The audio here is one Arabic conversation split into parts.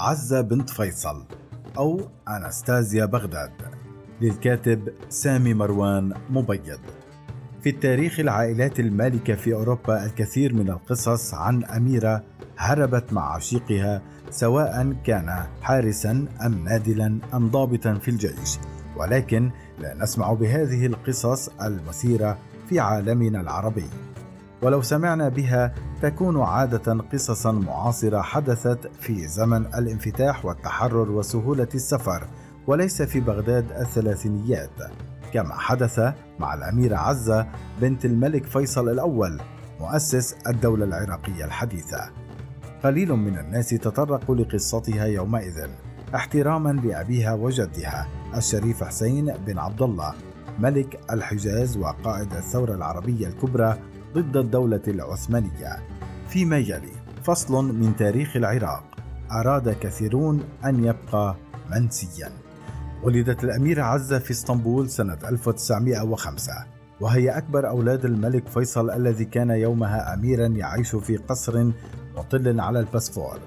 عزة بنت فيصل أو أنستازيا بغداد. للكاتب سامي مروان مبيض. في التاريخ العائلات المالكة في أوروبا الكثير من القصص عن أميرة هربت مع عشيقها سواء كان حارسا أم نادلا أم ضابطا في الجيش. ولكن لا نسمع بهذه القصص المثيرة في عالمنا العربي. ولو سمعنا بها تكون عادة قصصا معاصرة حدثت في زمن الانفتاح والتحرر وسهولة السفر وليس في بغداد الثلاثينيات. كما حدث مع الأميرة عزة بنت الملك فيصل الأول مؤسس الدولة العراقية الحديثة. قليل من الناس تطرقوا لقصتها يومئذ احتراما لأبيها وجدها الشريف حسين بن عبد الله ملك الحجاز وقائد الثورة العربية الكبرى ضد الدولة العثمانية. فيما يلي فصل من تاريخ العراق أراد كثيرون أن يبقى منسيا. ولدت الأميرة عزة في إسطنبول سنة 1905 وهي أكبر أولاد الملك فيصل الذي كان يومها أميرا يعيش في قصر مطل على البسفور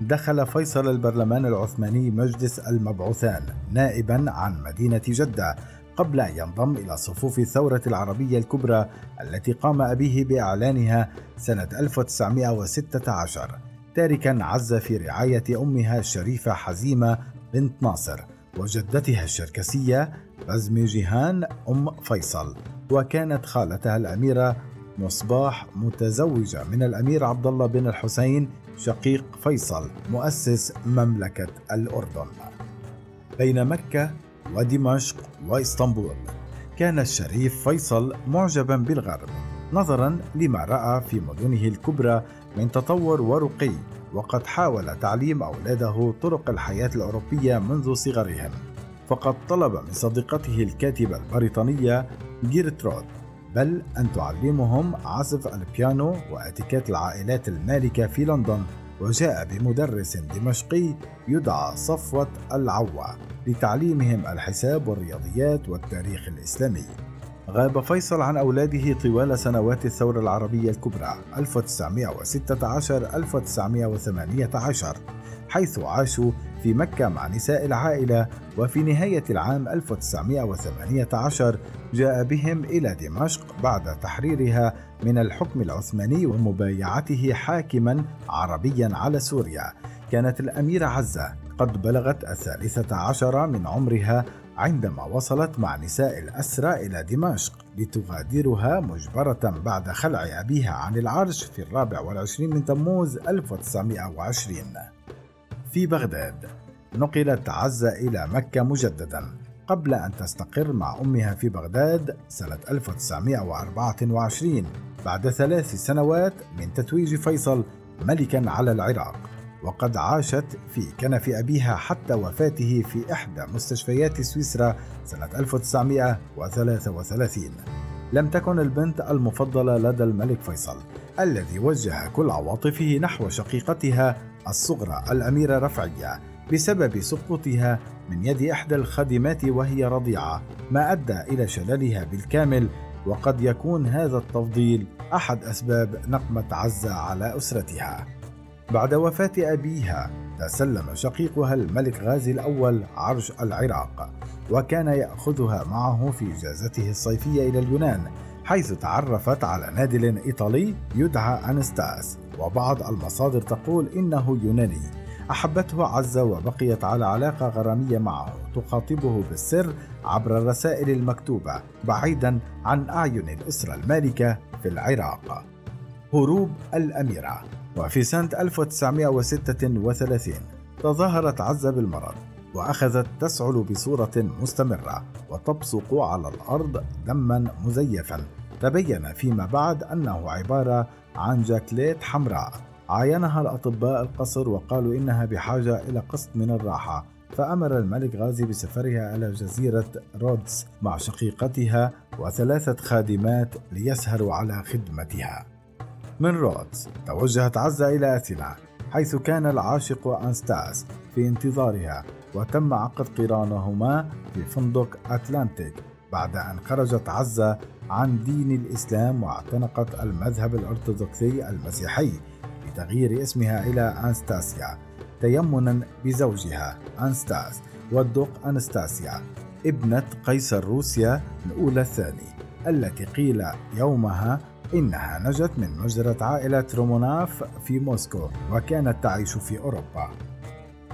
دخل فيصل البرلمان العثماني مجلس المبعوثان نائبا عن مدينة جدة قبل أن ينضم إلى صفوف الثورة العربية الكبرى التي قام أبيه بإعلانها سنة 1916 تاركا عز في رعاية أمها الشريفة حزيمة بنت ناصر وجدتها الشركسية بزمي جيهان أم فيصل وكانت خالتها الأميرة مصباح متزوجة من الأمير عبد الله بن الحسين شقيق فيصل مؤسس مملكة الأردن. بين مكة ودمشق وإسطنبول. كان الشريف فيصل معجبا بالغرب نظرا لما رأى في مدنه الكبرى من تطور ورقي وقد حاول تعليم أولاده طرق الحياة الأوروبية منذ صغرهم. فقد طلب من صديقته الكاتبة البريطانية جيرترود بل أن تعلمهم عزف البيانو وإتيكيت العائلات المالكة في لندن وجاء بمدرس دمشقي يدعى صفوة العوة لتعليمهم الحساب والرياضيات والتاريخ الإسلامي. غاب فيصل عن أولاده طوال سنوات الثورة العربية الكبرى 1916-1918 حيث عاشوا في مكة مع نساء العائلة وفي نهاية العام 1918 جاء بهم إلى دمشق بعد تحريرها من الحكم العثماني ومبايعته حاكما عربيا على سوريا. كانت الأميرة عزة قد بلغت الثالثة عشر من عمرها عندما وصلت مع نساء الأسرى إلى دمشق لتغادرها مجبرة بعد خلع أبيها عن العرش في الرابع والعشرين من تموز 1920 في بغداد نقلت عزة إلى مكة مجددا قبل أن تستقر مع أمها في بغداد سنة 1924 بعد ثلاث سنوات من تتويج فيصل ملكا على العراق. وقد عاشت في كنف أبيها حتى وفاته في إحدى مستشفيات سويسرا سنة 1933 لم تكن البنت المفضلة لدى الملك فيصل الذي وجه كل عواطفه نحو شقيقتها الصغرى الأميرة رفعية بسبب سقوطها من يد إحدى الخادمات وهي رضيعة ما أدى إلى شللها بالكامل وقد يكون هذا التفضيل أحد أسباب نقمة عزة على أسرتها. بعد وفاة أبيها تسلم شقيقها الملك غازي الأول عرش العراق وكان يأخذها معه في إجازته الصيفية إلى اليونان حيث تعرفت على نادل إيطالي يدعى أنستاس وبعض المصادر تقول إنه يوناني. أحبته عزة وبقيت على علاقة غرامية معه تخاطبه بالسر عبر الرسائل المكتوبة بعيدا عن أعين الأسرة المالكة في العراق. هروب الأميرة. وفي سنة 1936 تظاهرت عزة بالمرض وأخذت تسعل بصورة مستمرة وتبصق على الأرض دما مزيفا. تبين فيما بعد أنه عبارة عن جاكليت حمراء. عاينها الأطباء القصر وقالوا إنها بحاجة إلى قسط من الراحة فأمر الملك غازي بسفرها إلى جزيرة رودز مع شقيقتها وثلاثة خادمات ليسهروا على خدمتها. من رودز توجهت عزة إلى أثينا حيث كان العاشق أنستاس في انتظارها وتم عقد قرانهما في فندق أتلانتيك بعد أن خرجت عزة عن دين الإسلام واعتنقت المذهب الأرثوذكسي المسيحي بتغيير اسمها إلى أنستاسيا تيمنا بزوجها أنستاس والدق أنستاسيا ابنة قيصر روسيا الأولى الثاني التي قيل يومها إنها نجت من مجزرة عائلة روموناف في موسكو وكانت تعيش في أوروبا.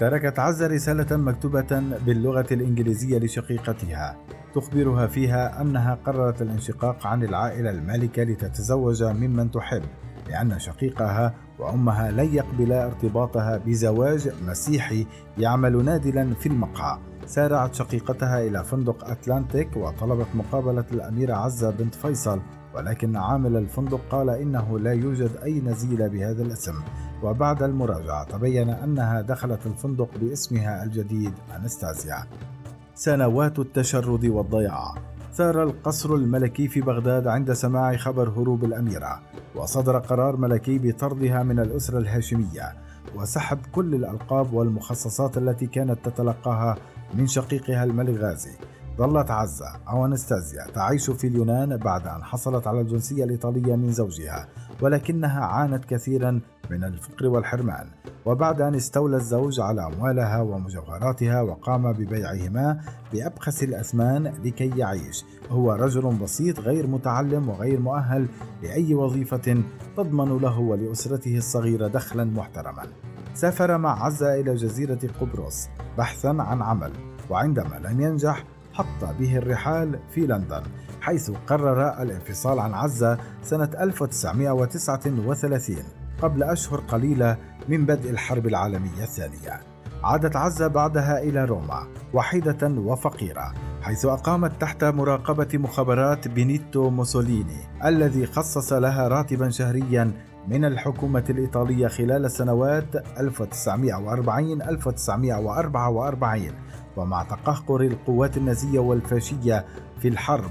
تركت عزة رسالة مكتوبة باللغة الإنجليزية لشقيقتها تخبرها فيها أنها قررت الانشقاق عن العائلة المالكة لتتزوج ممن تحب لأن شقيقها وأمها لن يقبلا ارتباطها بزواج مسيحي يعمل نادلا في المقهى. سارعت شقيقتها إلى فندق أتلانتيك وطلبت مقابلة الأميرة عزة بنت فيصل ولكن عامل الفندق قال إنه لا يوجد أي نزيل بهذا الاسم. وبعد المراجعة تبين أنها دخلت الفندق باسمها الجديد أنستازيا سنوات التشرد والضياع. ثار القصر الملكي في بغداد عند سماع خبر هروب الأميرة. وصدر قرار ملكي بطردها من الأسرة الهاشمية. وسحب كل الألقاب والمخصصات التي كانت تتلقاها من شقيقها الملك غازي ظلت عزة أو أنستازيا تعيش في اليونان بعد أن حصلت على الجنسية الإيطالية من زوجها ولكنها عانت كثيرا من الفقر والحرمان. وبعد أن استولى الزوج على أموالها ومجوهراتها وقام ببيعهما بأبخس الأثمان لكي يعيش. هو رجل بسيط غير متعلم وغير مؤهل لأي وظيفة تضمن له ولأسرته الصغيرة دخلا محترما. سافر مع عزة إلى جزيرة قبرص بحثا عن عمل وعندما لم ينجح حط به الرحال في لندن حيث قرر الانفصال عن عزة سنة 1939 قبل أشهر قليلة من بدء الحرب العالمية الثانية. عادت عزة بعدها إلى روما وحيدة وفقيرة حيث أقامت تحت مراقبة مخابرات بينيتو موسوليني الذي خصص لها راتبا شهريا من الحكومة الإيطالية خلال السنوات 1940 1944 ومع تقهقر القوات النازية والفاشية في الحرب.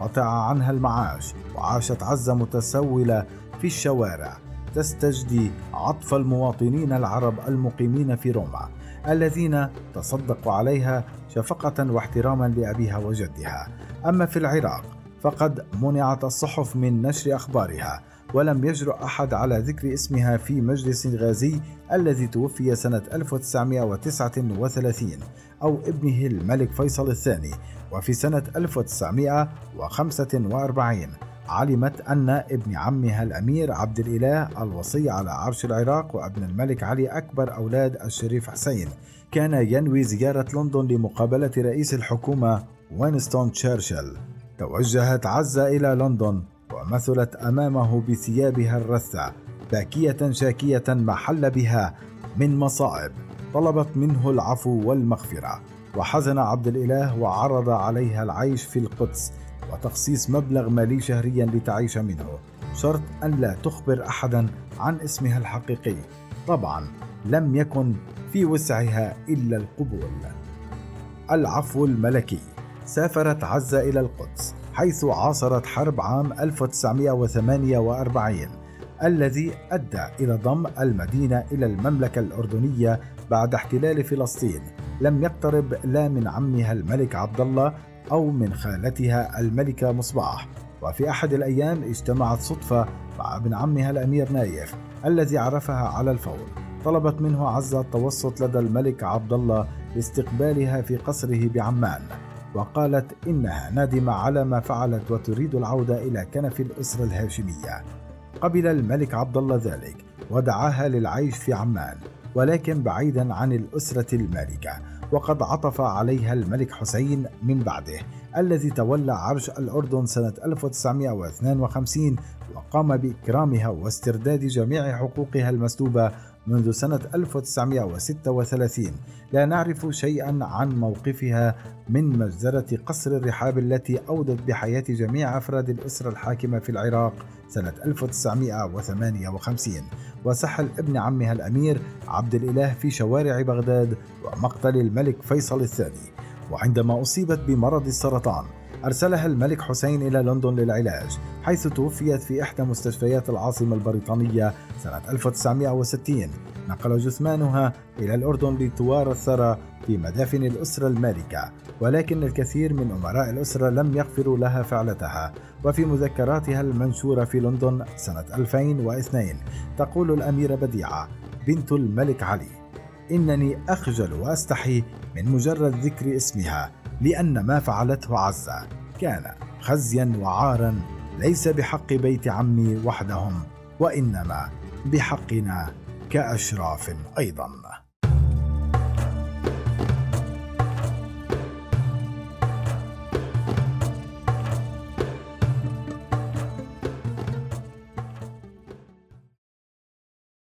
قطع عنها المعاش وعاشت عزة متسولة في الشوارع. تستجدي عطف المواطنين العرب المقيمين في روما الذين تصدقوا عليها شفقة واحتراما لأبيها وجدها. أما في العراق فقد منعت الصحف من نشر أخبارها. ولم يجرؤ أحد على ذكر اسمها في مجلس غازي الذي توفي سنة 1939 أو ابنه الملك فيصل الثاني. وفي سنة 1945 علمت أن ابن عمها الأمير عبد الإله الوصي على عرش العراق وابن الملك علي أكبر أولاد الشريف حسين. كان ينوي زيارة لندن لمقابلة رئيس الحكومة وينستون تشرشل. توجهت عزة إلى لندن. ومثلت أمامه بثيابها الرثة باكية شاكية ما حل بها من مصائب طلبت منه العفو والمغفرة. وحزن عبد الإله وعرض عليها العيش في القدس وتخصيص مبلغ مالي شهريا لتعيش منه. شرط أن لا تخبر أحدا عن اسمها الحقيقي. طبعا لم يكن في وسعها إلا القبول. العفو الملكي. سافرت عزة إلى القدس. حيث عاصرت حرب عام 1948 الذي أدى إلى ضم المدينة إلى المملكة الأردنية بعد احتلال فلسطين. لم يقترب لا من عمها الملك عبد الله أو من خالتها الملكة مصباح. وفي أحد الأيام اجتمعت صدفة مع ابن عمها الأمير نايف الذي عرفها على الفور. طلبت منه عزة التوسط لدى الملك عبد الله لاستقبالها في قصره بعمان. وقالت إنها نادمة على ما فعلت وتريد العودة إلى كنف الأسرة الهاشمية. قبل الملك عبد الله ذلك ودعاها للعيش في عمان ولكن بعيدا عن الأسرة المالكة. وقد عطف عليها الملك حسين من بعده الذي تولى عرش الأردن سنة 1952 وقام بإكرامها واسترداد جميع حقوقها المسلوبة منذ سنة 1936 لا نعرف شيئا عن موقفها من مجزرة قصر الرحاب التي أودت بحياة جميع أفراد الأسرة الحاكمة في العراق سنة 1958 وسحل ابن عمها الأمير عبد الإله في شوارع بغداد ومقتل الملك فيصل الثاني. وعندما أصيبت بمرض السرطان أرسلها الملك حسين إلى لندن للعلاج حيث توفيت في إحدى مستشفيات العاصمة البريطانية سنة 1960 نقل جثمانها إلى الأردن لتوارى الثرى في مدافن الأسرة المالكة ولكن الكثير من أمراء الأسرة لم يغفروا لها فعلتها. وفي مذكراتها المنشورة في لندن سنة 2002 تقول الأميرة بديعة بنت الملك علي إنني أخجل وأستحي من مجرد ذكر اسمها لأن ما فعلته عزة كان خزيا وعارا ليس بحق بيت عمي وحدهم وإنما بحقنا كأشراف أيضاً.